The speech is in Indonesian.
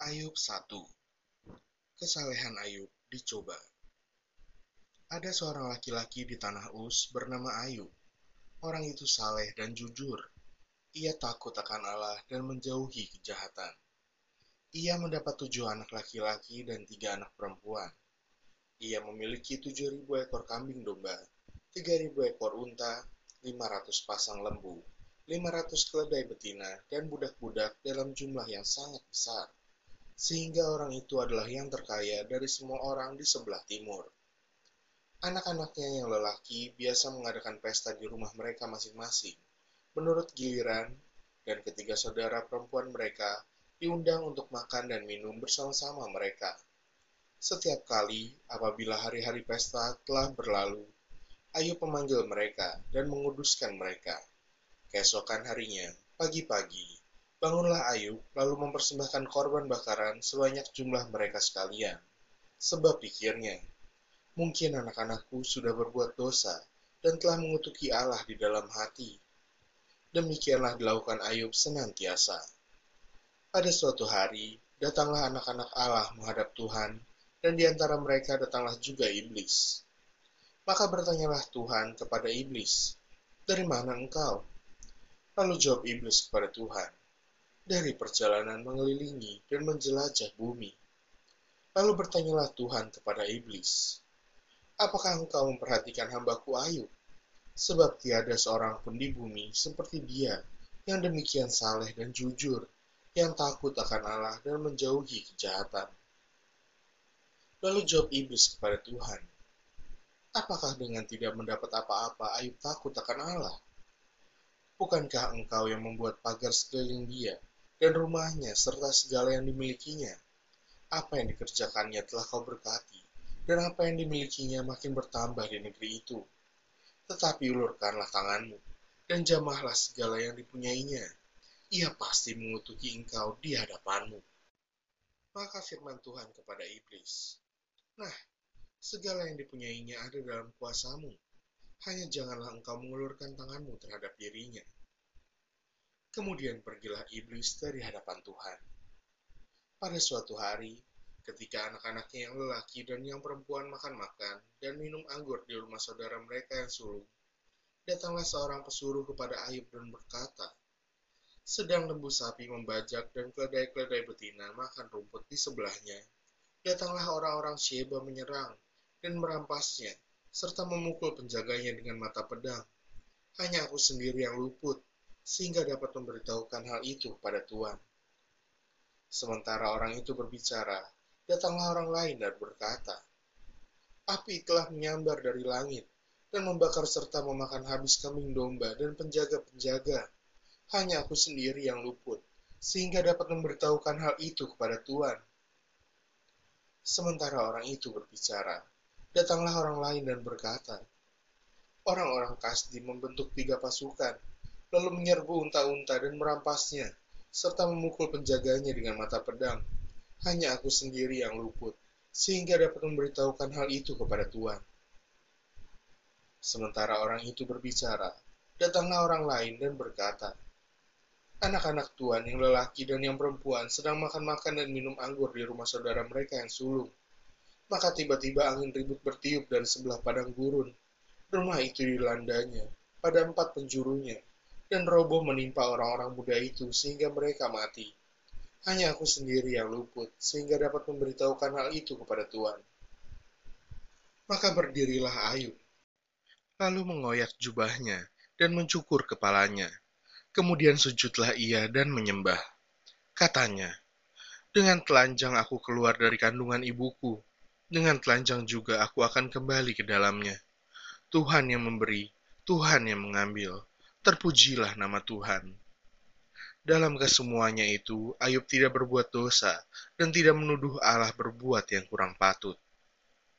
Ayub 1 Kesalehan Ayub dicoba Ada seorang laki-laki di tanah Uz bernama Ayub. Orang itu saleh dan jujur. Ia takut akan Allah dan menjauhi kejahatan. Ia mendapat tujuh anak laki-laki dan tiga anak perempuan. Ia memiliki tujuh ribu ekor kambing domba, tiga ribu ekor unta, lima ratus pasang lembu, lima ratus keledai betina, dan budak-budak dalam jumlah yang sangat besar sehingga orang itu adalah yang terkaya dari semua orang di sebelah timur. Anak-anaknya yang lelaki biasa mengadakan pesta di rumah mereka masing-masing, menurut giliran, dan ketiga saudara perempuan mereka diundang untuk makan dan minum bersama-sama mereka. Setiap kali apabila hari-hari pesta telah berlalu, Ayub memanggil mereka dan menguduskan mereka. Keesokan harinya, pagi-pagi, Bangunlah Ayub, lalu mempersembahkan korban bakaran sebanyak jumlah mereka sekalian. Sebab pikirnya, mungkin anak-anakku sudah berbuat dosa dan telah mengutuki Allah di dalam hati. Demikianlah dilakukan Ayub senantiasa. Pada suatu hari, datanglah anak-anak Allah menghadap Tuhan, dan di antara mereka datanglah juga iblis. Maka bertanyalah Tuhan kepada iblis, "Dari mana engkau?" Lalu jawab iblis kepada Tuhan, dari perjalanan mengelilingi dan menjelajah bumi. Lalu bertanyalah Tuhan kepada iblis, Apakah engkau memperhatikan hambaku Ayub? Sebab tiada seorang pun di bumi seperti dia yang demikian saleh dan jujur, yang takut akan Allah dan menjauhi kejahatan. Lalu jawab iblis kepada Tuhan, Apakah dengan tidak mendapat apa-apa Ayub takut akan Allah? Bukankah engkau yang membuat pagar sekeliling dia dan rumahnya serta segala yang dimilikinya. Apa yang dikerjakannya telah kau berkati, dan apa yang dimilikinya makin bertambah di negeri itu. Tetapi ulurkanlah tanganmu, dan jamahlah segala yang dipunyainya. Ia pasti mengutuki engkau di hadapanmu. Maka firman Tuhan kepada iblis, Nah, segala yang dipunyainya ada dalam kuasamu. Hanya janganlah engkau mengulurkan tanganmu terhadap dirinya Kemudian pergilah iblis dari hadapan Tuhan. Pada suatu hari, ketika anak-anaknya yang lelaki dan yang perempuan makan-makan dan minum anggur di rumah saudara mereka yang sulung, datanglah seorang pesuruh kepada Ayub dan berkata, sedang lembu sapi membajak dan keledai-keledai betina makan rumput di sebelahnya, datanglah orang-orang Sheba menyerang dan merampasnya, serta memukul penjaganya dengan mata pedang. Hanya aku sendiri yang luput, sehingga dapat memberitahukan hal itu kepada Tuhan. Sementara orang itu berbicara, datanglah orang lain dan berkata, Api telah menyambar dari langit dan membakar serta memakan habis kambing domba dan penjaga-penjaga. Hanya aku sendiri yang luput, sehingga dapat memberitahukan hal itu kepada Tuhan. Sementara orang itu berbicara, datanglah orang lain dan berkata, Orang-orang Kasdi membentuk tiga pasukan, lalu menyerbu unta-unta dan merampasnya, serta memukul penjaganya dengan mata pedang. Hanya aku sendiri yang luput, sehingga dapat memberitahukan hal itu kepada Tuhan. Sementara orang itu berbicara, datanglah orang lain dan berkata, Anak-anak Tuhan yang lelaki dan yang perempuan sedang makan-makan dan minum anggur di rumah saudara mereka yang sulung. Maka tiba-tiba angin ribut bertiup dari sebelah padang gurun. Rumah itu dilandanya pada empat penjurunya, dan roboh menimpa orang-orang muda itu sehingga mereka mati. Hanya aku sendiri yang luput sehingga dapat memberitahukan hal itu kepada Tuhan. Maka berdirilah Ayub, lalu mengoyak jubahnya dan mencukur kepalanya. Kemudian sujudlah ia dan menyembah. Katanya, dengan telanjang aku keluar dari kandungan ibuku, dengan telanjang juga aku akan kembali ke dalamnya. Tuhan yang memberi, Tuhan yang mengambil terpujilah nama Tuhan. Dalam kesemuanya itu, Ayub tidak berbuat dosa dan tidak menuduh Allah berbuat yang kurang patut.